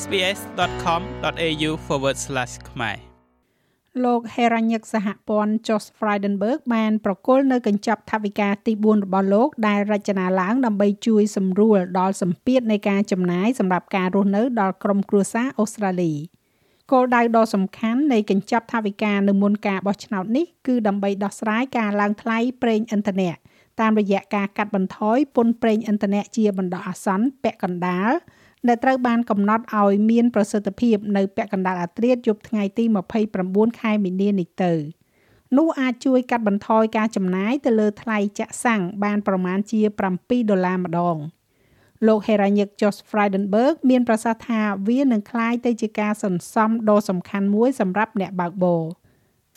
sbs.com.au/ ខ្មែរលោក Heranyck សហព័ន្ធ Josh Frydenberg បានប្រគល់នៅកញ្ចប់ថវិកាទី4របស់លោកដែលរចនាឡើងដើម្បីជួយសម្រួលដល់សម្ពាធនៃការចំណាយសម្រាប់ការរស់នៅដល់ក្រុមគ្រួសារអូស្ត្រាលីគោលដៅដ៏សំខាន់នៃកញ្ចប់ថវិកានៅមុនការបោះឆ្នោតនេះគឺដើម្បីដោះស្រាយការឡើងថ្លៃប្រេងឥន្ធនៈតាមរយៈការកាត់បន្ថយពន្ធប្រេងឥន្ធនៈជាបណ្ដោះអាសន្នពាក់កណ្ដាល ដែលត្រូវបានកំណត់ឲ្យមានប្រសិទ្ធភាពនៅពាក់កណ្ដាលអាត្រាតយប់ថ្ងៃទី29ខែមីនានេះទៅនោះអាចជួយកាត់បន្ថយការចំណាយទៅលើថ្លៃចាក់សាំងបានប្រមាណជា7ដុល្លារម្ដងលោក Heranyck Josh Frydenberg មានប្រសាសន៍ថាវានឹងคล้ายទៅជាការសន្សំដ៏សំខាន់មួយសម្រាប់អ្នកបើកបរ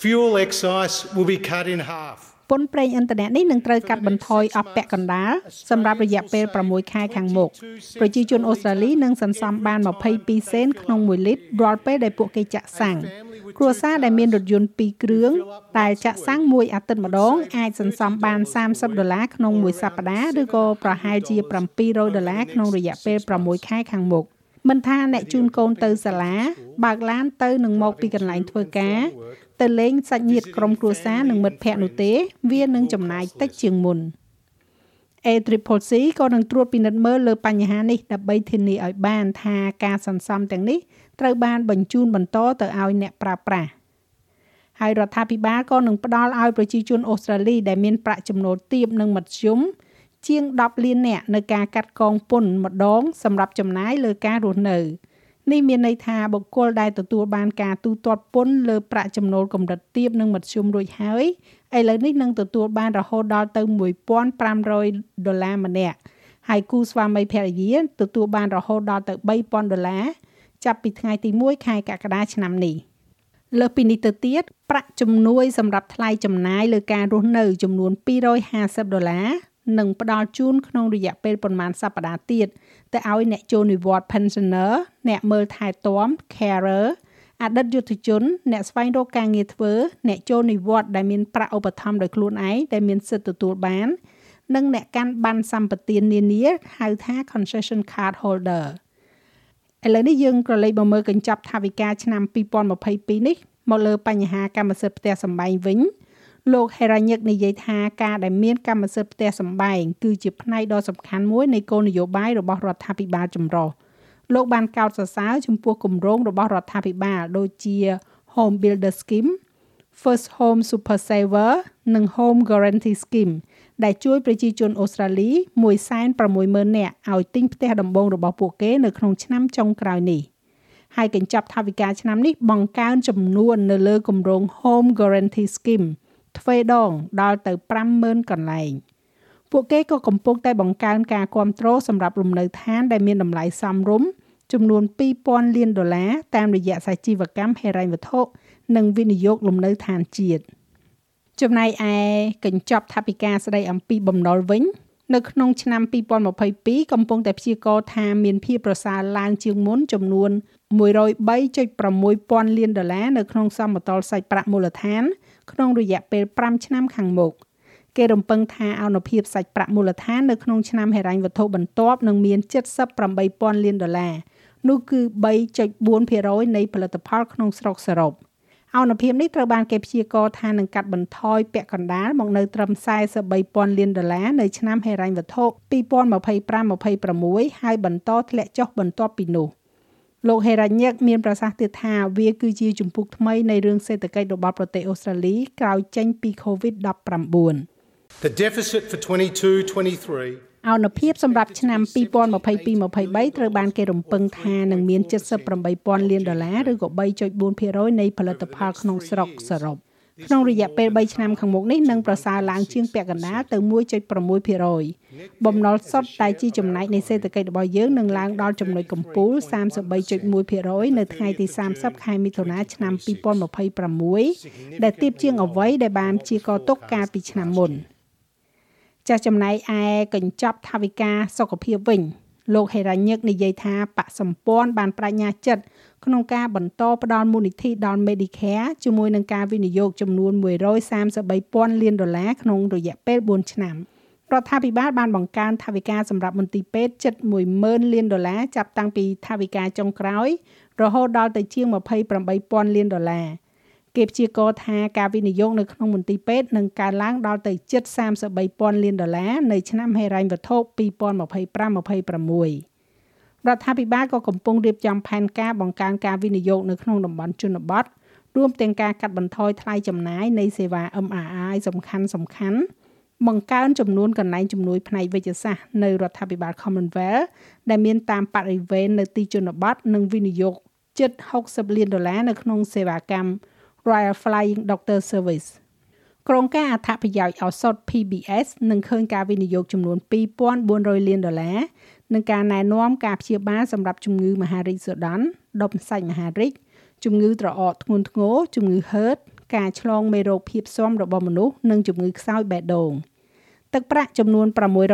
Fuel excise will be cut in half ពន្ធប្រេងឥន្ធនៈនេះនឹងត្រូវកាត់បន្ថយអស់ពាក់កណ្ដាលសម្រាប់រយៈពេល6ខែខាងមុខប្រជាជនអូស្ត្រាលីនឹងសន្សំបាន22សេនក្នុង1លីត្ររាល់ពេលដែលពួកគេចាក់សាំងគ្រួសារដែលមានរថយន្ត2គ្រឿងដែលចាក់សាំងមួយអាទិត្យម្ដងអាចសន្សំបាន30ដុល្លារក្នុងមួយសប្តាហ៍ឬក៏ប្រហែលជា700ដុល្លារក្នុងរយៈពេល6ខែខាងមុខមិនថាអ្នកជូនកូនទៅសាលាបើកឡានទៅនឹងមកពីកន្លែងធ្វើការ ទៅលេងសាច់ញាតិក្រុមគ្រួសារនិងមិត្តភ័ក្តិនោះទេ វានឹងចំណាយតិចជាងមុន A-Triple-C ក៏នឹងត្រួតពិនិត្យមើលលើបញ្ហានេះដើម្បីធានាឲ្យបានថាការសន្សំទាំងនេះត្រូវបានបញ្ជូនបន្តទៅឲ្យអ្នកប្រើប្រាស់ហើយរដ្ឋាភិបាលក៏នឹងផ្ដល់ឲ្យប្រជាជនអូស្ត្រាលីដែលមានប្រាក់ចំណូលទាបនិងមធ្យមជាង10លាននាក់នៅការកាត់កងពន្ធម្ដងសម្រាប់ចំណាយលើការរស់នៅ។ នេះមានន័យថាបុគ្គលដែលទទួលបានការទូទាត់ពន្ធលើប្រាក់ចំណូលកម្រិតទាបនិងមធ្យមរួចហើយឥឡូវនេះនឹងទទួលបានរហូតដល់ទៅ1500ដុល្លារម្នាក់ហើយគូស្វាមីភរិយាទទួលបានរហូតដល់ទៅ3000ដុល្លារចាប់ពីថ្ងៃទី1ខែកក្កដាឆ្នាំនេះលើសពីនេះទៅទៀតប្រាក់ជំនួយសម្រាប់ថ្លៃចំណាយលើការរស់នៅចំនួន250ដុល្លារនឹងផ្ដល់ជូនក្នុងរយៈពេលប្រមាណសប្តាហ៍ទៀតទៅឲ្យអ្នកចូលនិវត្តន៍ pensioner អ្នកមើលថែទាំ carer អតីតយុទ្ធជន អ្នកស្វែងរកការងារធ្វើអ្នកចូលនិវត្តន៍ដែលមានប្រាក់ឧបត្ថម្ភដោយខ្លួនឯងដែលមានសិទ្ធិទទួលបាននិងអ្នកកាន់ប័ណ្ណសម្បទាននានាហៅថា concession card holder ឥឡូវនេះយើងក៏លេខមកមើលកញ្ចប់ថវិកាឆ្នាំ2022នេះមកលើបញ្ហាកម្មសិទ្ធិផ្ទះសម្បែងវិញ លោក Heranyck និយាយថាការដែលមានកម្មសិទ្ធិផ្ទះសម្បែងគឺជាផ្នែកដ៏សំខាន់មួយនៃគោលនយោបាយរបស់រដ្ឋាភិបាលចម្រុះលោកបានកោតសរសើរចំពោះគម្រោងរបស់រដ្ឋាភិបាលដូចជា Home Builder Scheme, First Home Super Saver និង Home Guarantee Scheme ដែលជួយប្រជាជនអូស្ត្រាលី160,000នាក់ឲ្យទិញផ្ទះដំបូងរបស់ពួកគេនៅក្នុងឆ្នាំចុងក្រោយនេះហើយកញ្ចប់ថវិកាឆ្នាំនេះបង្កើនចំនួននៅលើគម្រោង Home Guarantee Scheme ទ្វេដងដល់ទៅ50000កន្លែងពួកគេក៏កំពុងតែបង្កើនការគ្រប់គ្រងសម្រាប់លំនៅឋានដែលមានតម្លៃសមរម្យចំនួន2000លានដុល្លារតាមរយៈសាជីវកម្មហិរញ្ញវត្ថុនិងវិនិយោគលំនៅឋានជាតិចំណែកឯកញ្ចប់ថវិកាស្ដីអំពីបំណុលវិញ នៅក្នុងឆ្នាំ2022កំពុងតែព្យាករណ៍ថាមានភាពប្រសើរឡើងជាងមុនចំនួន 103.6ពាន់លានដុល្លារនៅក្នុងសមតុល្យសាច់ប្រាក់មូលដ្ឋាន ក្នុងរយៈពេល5ឆ្នាំខាងមុខគេរំពឹងថាអនុភាពសាច់ប្រាក់មូលដ្ឋាននៅក្នុងឆ្នាំហិរញ្ញវត្ថុបន្ទាប់នឹងមាន78,000លានដុល្លារនោះគឺ3.4%នៃផលិតផលក្នុងស្រុកសរុបអនុភាពនេះត្រូវបានគេព្យាករណ៍ថានឹងកាត់បន្ថយពាក់កណ្ដាលមកនៅត្រឹម43,000លានដុល្លារនៅឆ្នាំហិរញ្ញវត្ថុ2025-26ហើយបន្តធ្លាក់ចុះបន្ទាប់ពីនោះ។ លោកហេរ៉ាញឹកមានប្រសាសន៍ទៀតថាវាគឺជាជំពូកថ្មីនៃរឿងសេដ្ឋកិច្ចរបស់ប្រទេសអូស្ត្រាលីក្រោយចេញពី COVID-19 The deficit for 22-23អនុភាពសម្រាប់ឆ្នាំ2022-23ត្រូវបានគេរំពឹងថានឹងមាន78,000លានដុល្លារឬក៏3.4%នៃផលិតផលក្នុងស្រុកសរុប។ ក្នុងរយៈពេល3ឆ្នាំខាងមុខនេះនឹងប្រសើរឡើងជាងពាក់កណ្ដាលទៅ1.6%បំណុលសុទ្ធតែជាចំណែកនៃសេដ្ឋកិច្ចរបស់យើងនឹងឡើងដល់ចំណុចកំពូល33.1%នៅថ្ងៃទី30ខែមិថុនាឆ្នាំ2026ដែលទាបជាងអ្វីដែលបានជាកទុកកាលពីឆ្នាំមុនចាស់ចំណែកឯកញ្ចប់ថវិកាសុខភាពវិញ លោកហេរ៉ាញឹកនិយាយថាបកសម្ព័ន្ធបានបញ្ញាចិត្តក្នុងការបន្តផ្ដល់មូលនិធិដល់ Medicare ជាមួយនឹងការវិនិយោគចំនួន133,000លានដុល្លារក្នុងរយៈពេល4ឆ្នាំរដ្ឋាភិបាលបានបង្កើនថវិកាសម្រាប់មន្ទីរពេទ្យជិត10000លានដុល្លារចាប់តាំងពីថវិកាចុងក្រោយរហូតដល់ទៅជាង28000លានដុល្លារ គេព្យាករថាការវិនិយោគនៅក្នុងមន្ទីរពេទ្យនឹងកើនឡើងដល់ទៅជិត33,000លានដុល្លារនៅឆ្នាំហិរញ្ញវត្ថុ2025-26រដ្ឋាភិបាលក៏កំពុងរៀបចំផែនការបង្កើនការវិនិយោគនៅក្នុងតំបន់ជនបទរួមទាំងការកាត់បន្ថយថ្លៃចំណាយនៃសេវា MRI សំខាន់សំខាន់បង្កើនចំនួនកន្លែងជំនួយផ្នែកវិទ្យាសាស្ត្រនៅរដ្ឋាភិបាល Commonwealth ដែលមានតាមបរិវេណនៅទីជនបទនិងវិនិយោគជិត60លានដុល្លារនៅក្នុងសេវាកម្ម Royal Flying Doctor Service ក្រុងការអត្ថប្រយោជន៍ឱសថ PBS នឹងឃើញការវិនិយោគចំនួន2400លានដុល្លារនឹងការណែនាំការព្យាបាលសម្រាប់ជំងឺមហារីកសូដន់ដុំសាច់មហារីកជំងឺត្រអកធ្ងន់ធ្ងរជំងឺ HERD ការឆ្លងមេរោគភាពស៊ាំរបស់មនុស្សនិងជំងឺខ្សោយបេះដូងទឹកប្រាក់ចំនួន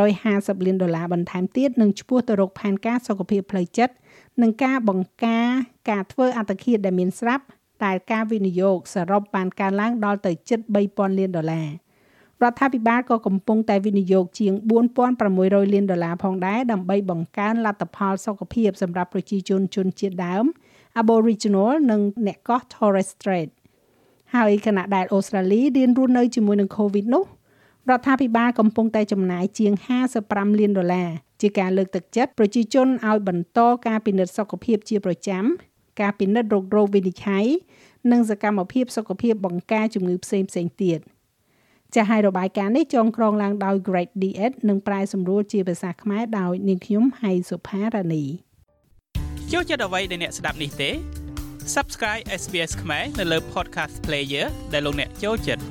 650លានដុល្លារបន្ថែមទៀតនឹងឈ្មោះទៅរកផែនការសុខភាពផ្លូវចិត្តនិងការបង្ការការធ្វើអត្តឃាតដែលមានស្រាប់ តែការវិនិយោគសរុបបានកើនឡើងដល់ទៅជិត3000លានដុល្លាររដ្ឋាភិបាលក៏កំពុងតែវិនិយោគជាង4600លានដុល្លារផងដែរដើម្បីបង្កើនលទ្ធផលសុខភាពសម្រាប់ប្រជាជនជនជាតិដើម Aboriginal និងអ្នកកោះ Torres Strait ហើយខណៈដែលអូស្ត្រាលីរៀនរស់នៅជាមួយនឹង COVID នោះរដ្ឋាភិបាលកំពុងតែចំណាយជាង55លានដុល្លារជាការលើកទឹកចិត្តប្រជាជនឲ្យបន្តការពិនិត្យសុខភាពជាប្រចាំ ការពិនិត្យរោគរោគវិនិច្ឆ័យនិងសកម្មភាពសុខភាពបង្ការជំងឺផ្សេងផ្សេងទៀតចាស់ហើយរបាយការណ៍នេះចងក្រងឡើងដោយ Great DS និងប្រែសម្រួលជាភាសាខ្មែរដោយនាងខ្ញុំហៃសុផារ៉ានីចូលចិត្តអ្វីដែលអ្នកស្ដាប់នេះទេ Subscribe SBS ខ្មែរនៅលើ Podcast Player ដែលលោកអ្នកចូលចិត្ត